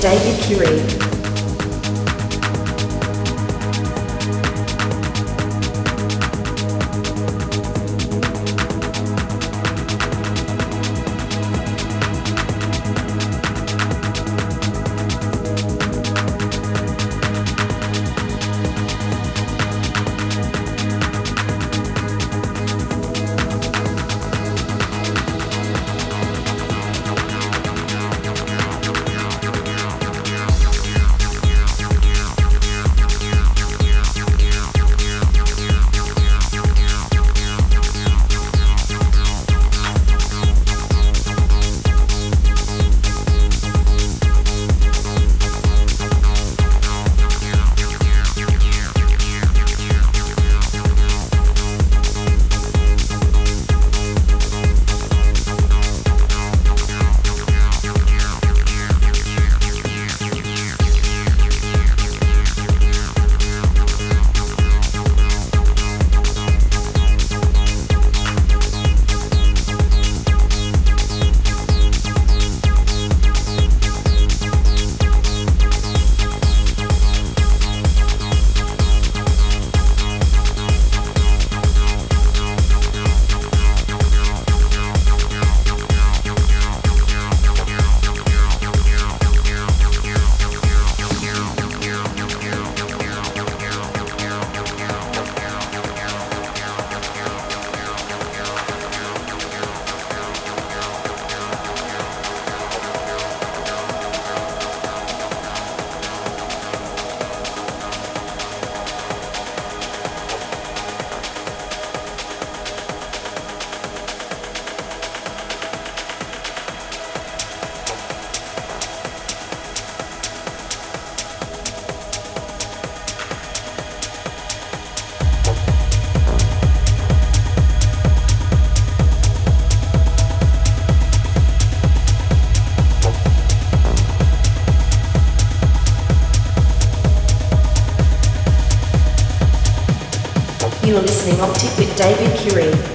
David Curie. David Curie.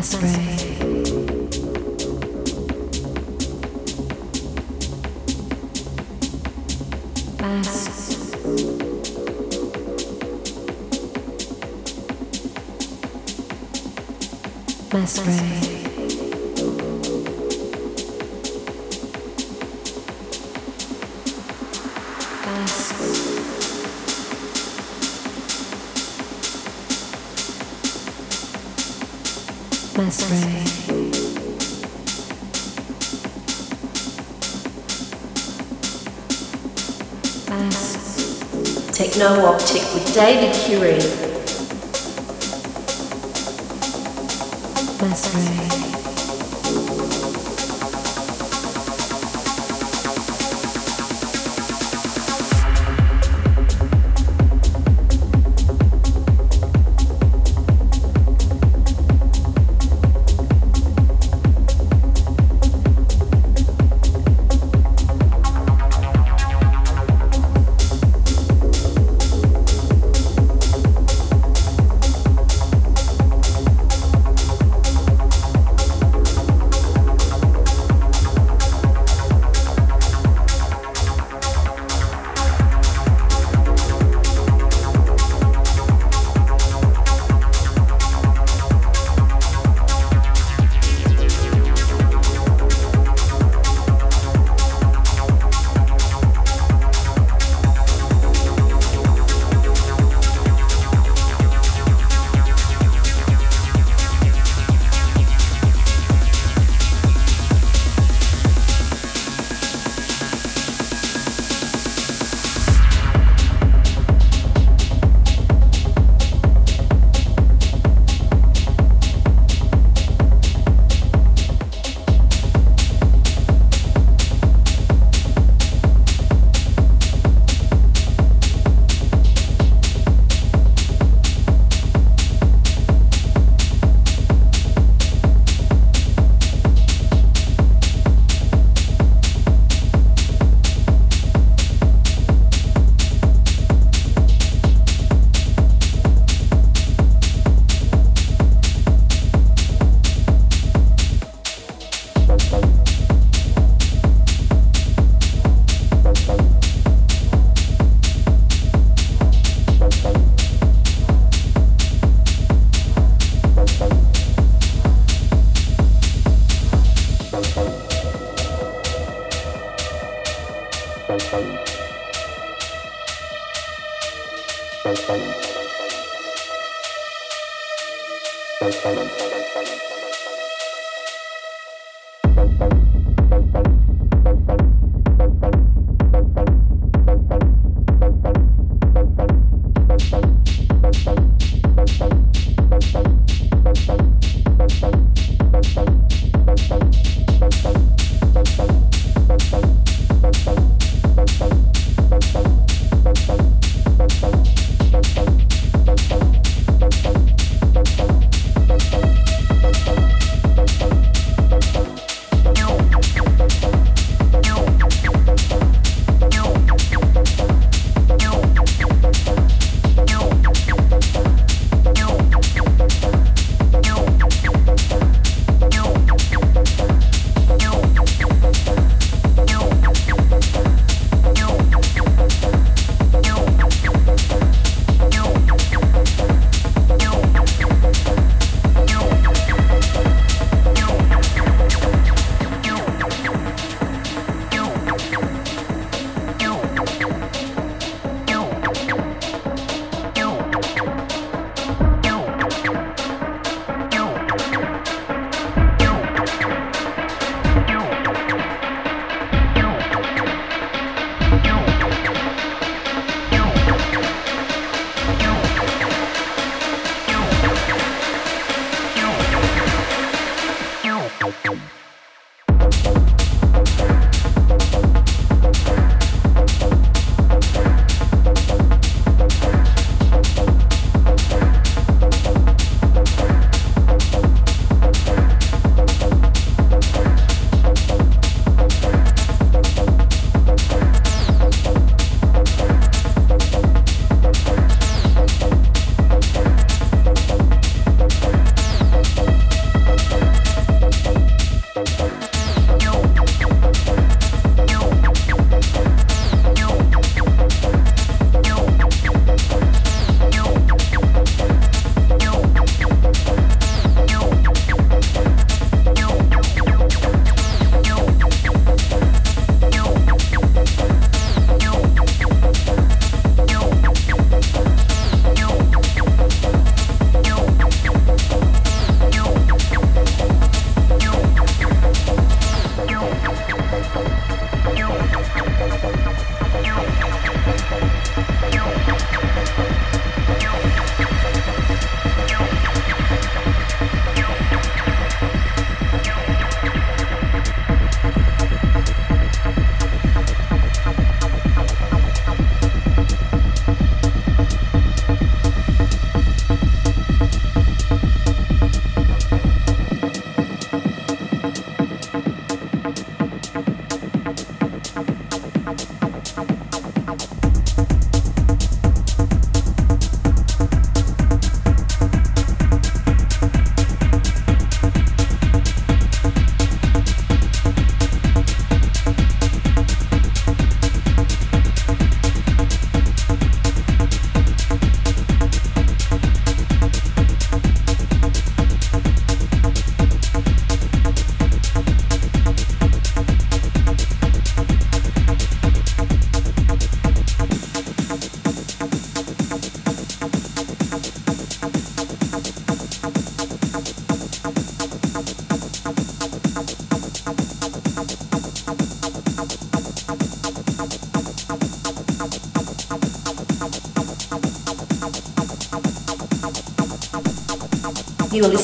Masquerade. Techno Optic with David Curie. Masquerade.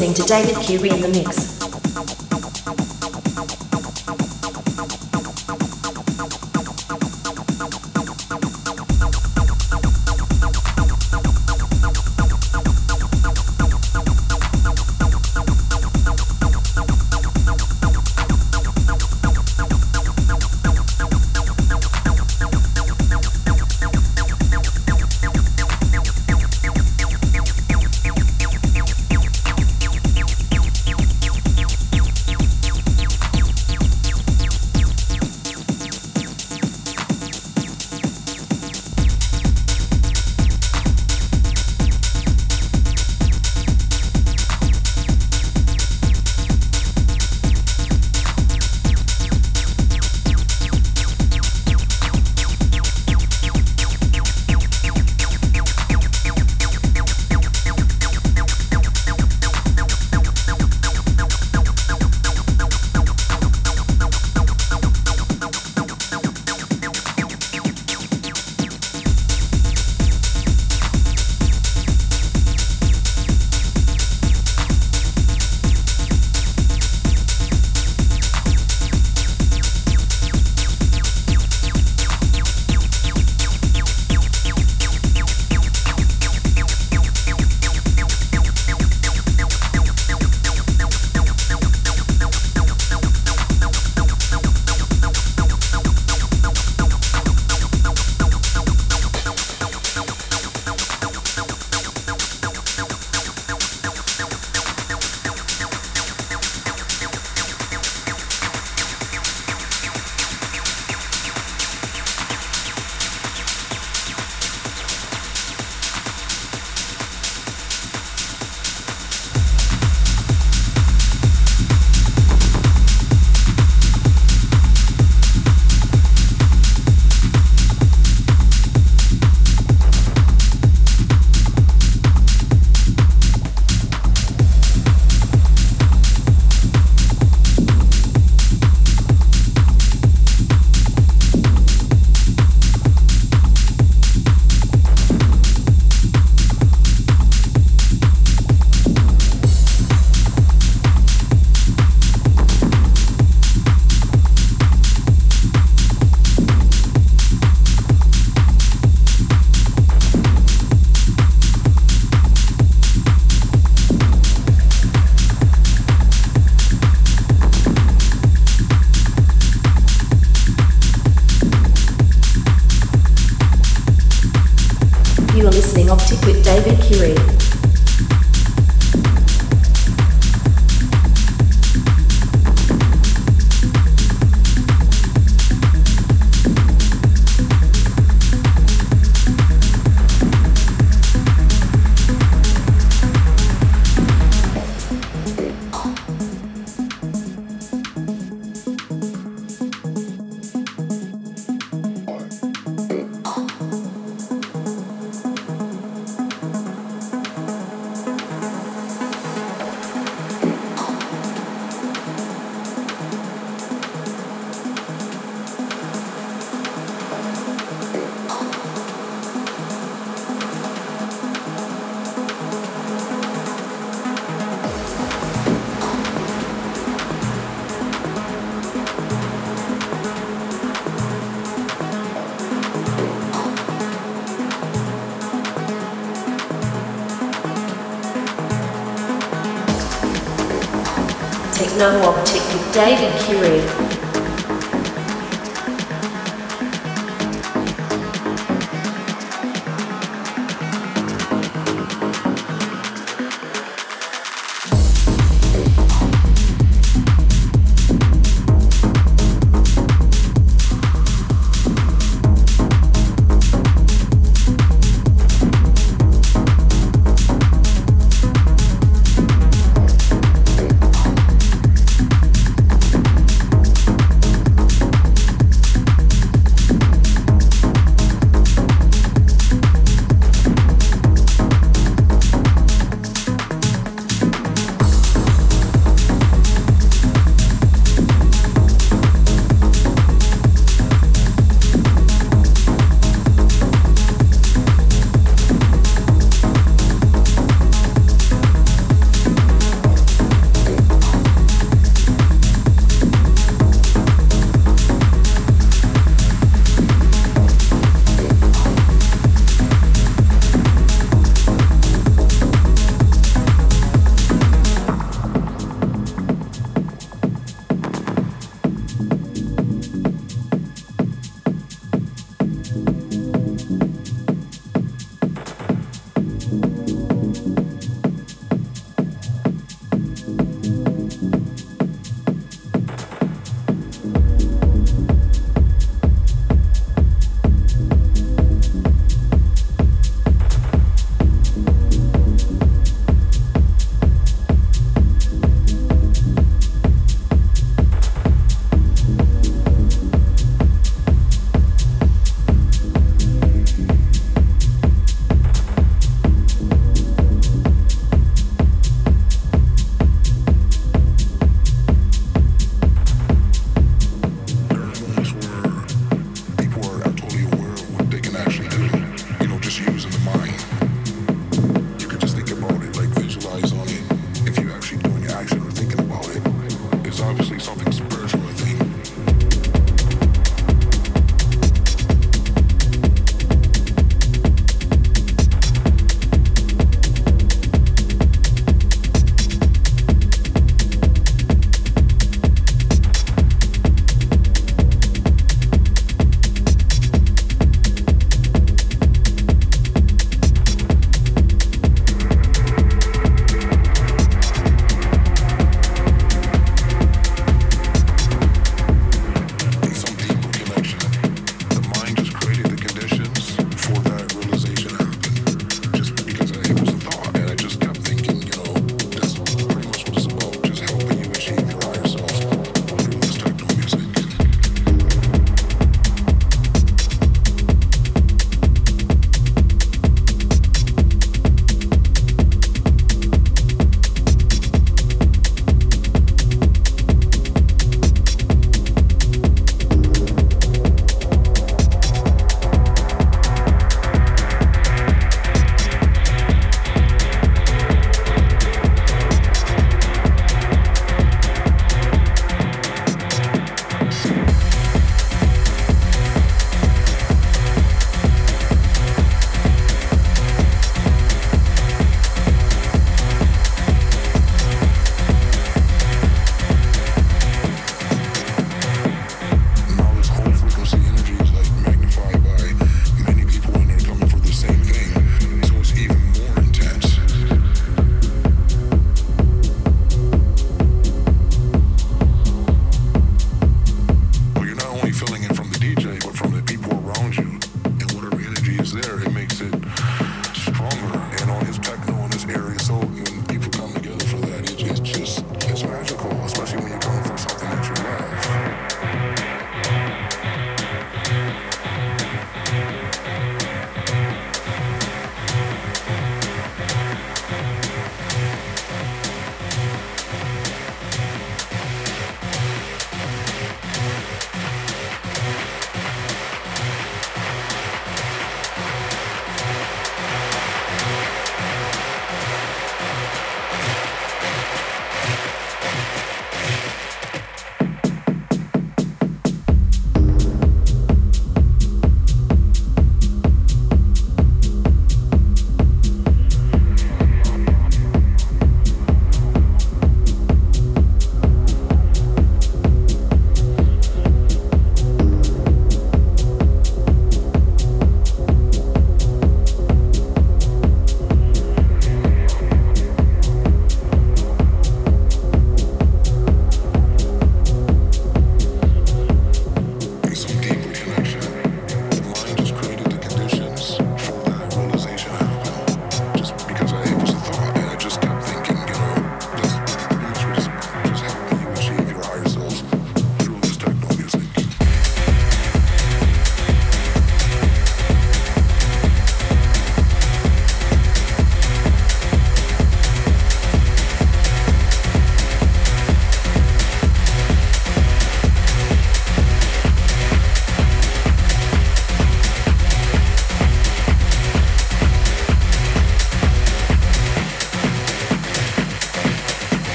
Listening to David Curie in the mix. David Curie.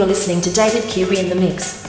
You are listening to David Curie in the Mix.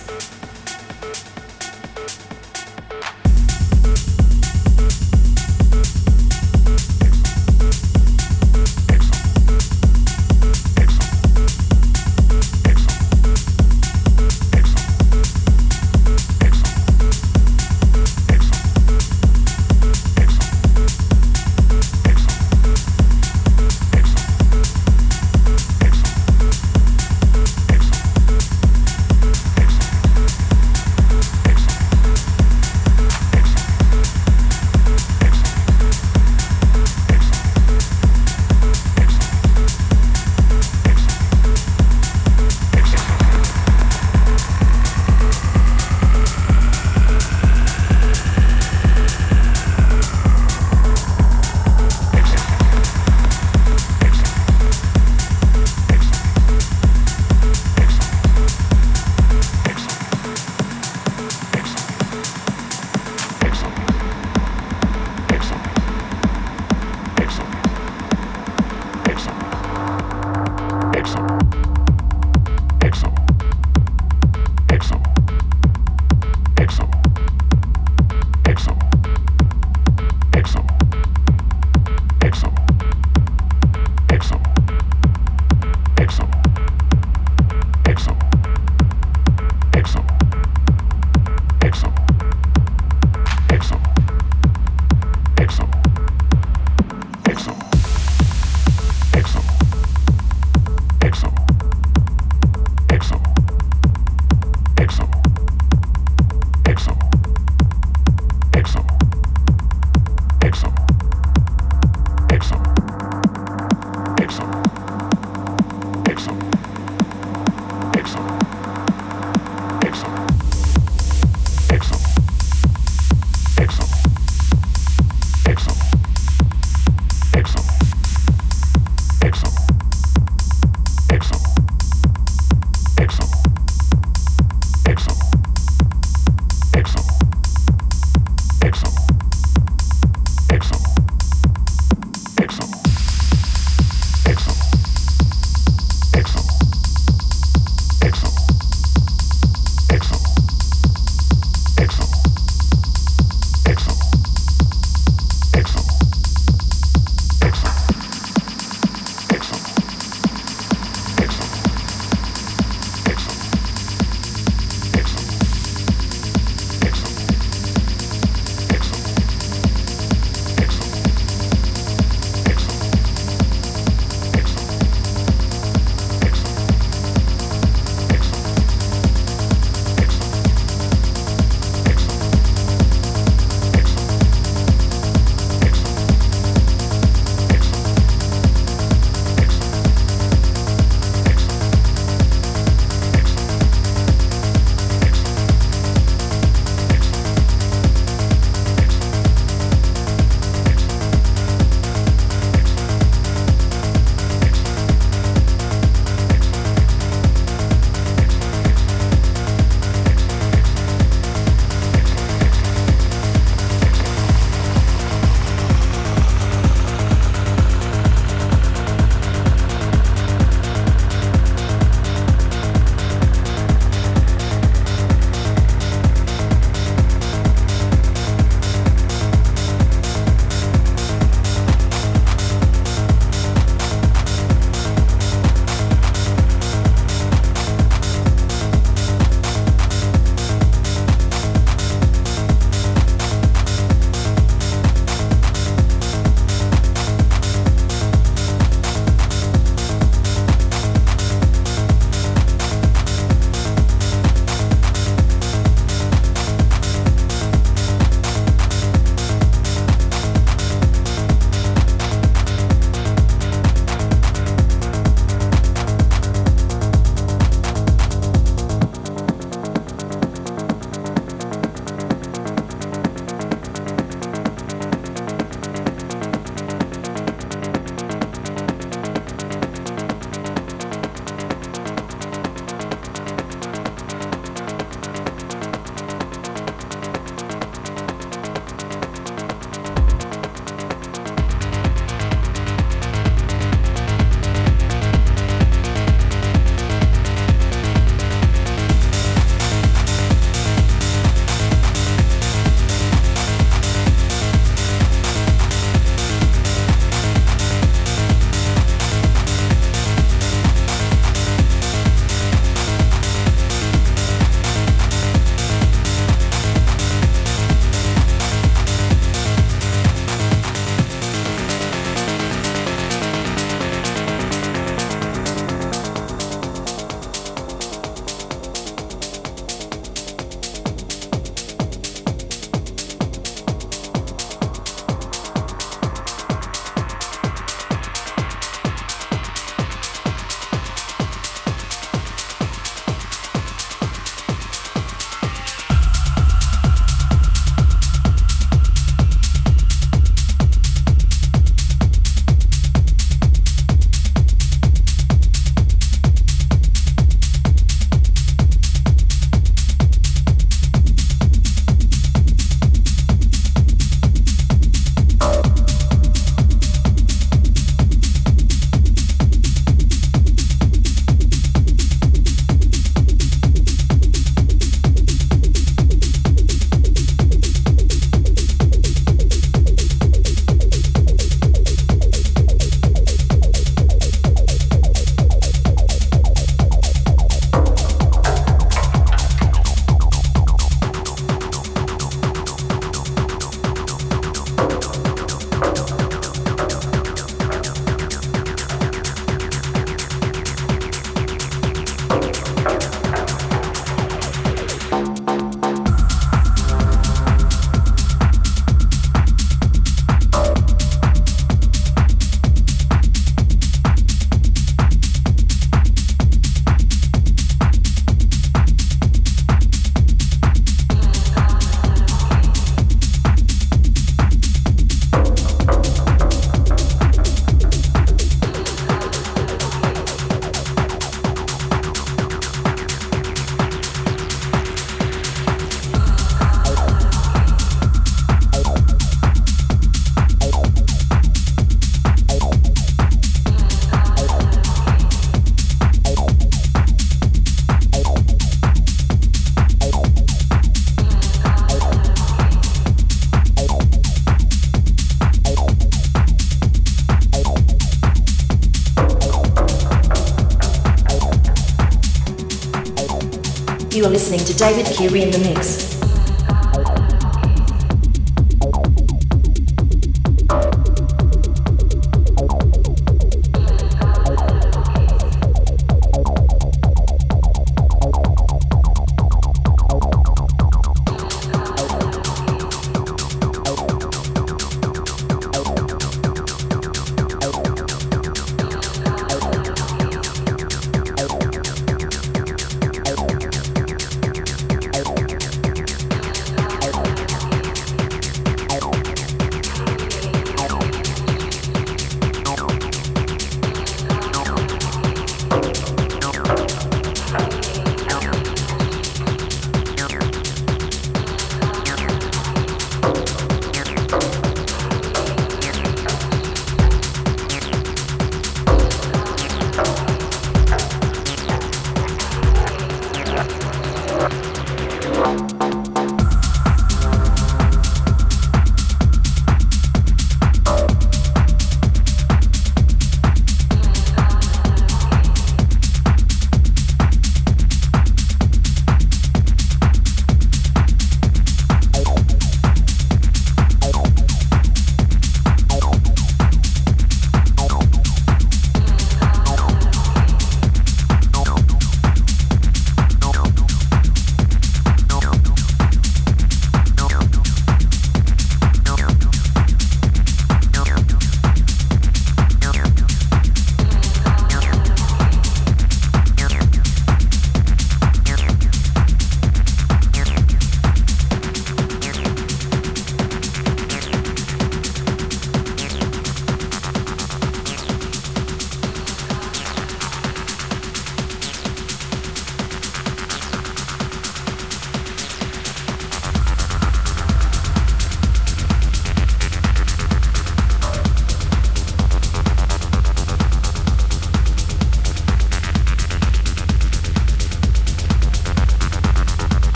David Curie in the mix.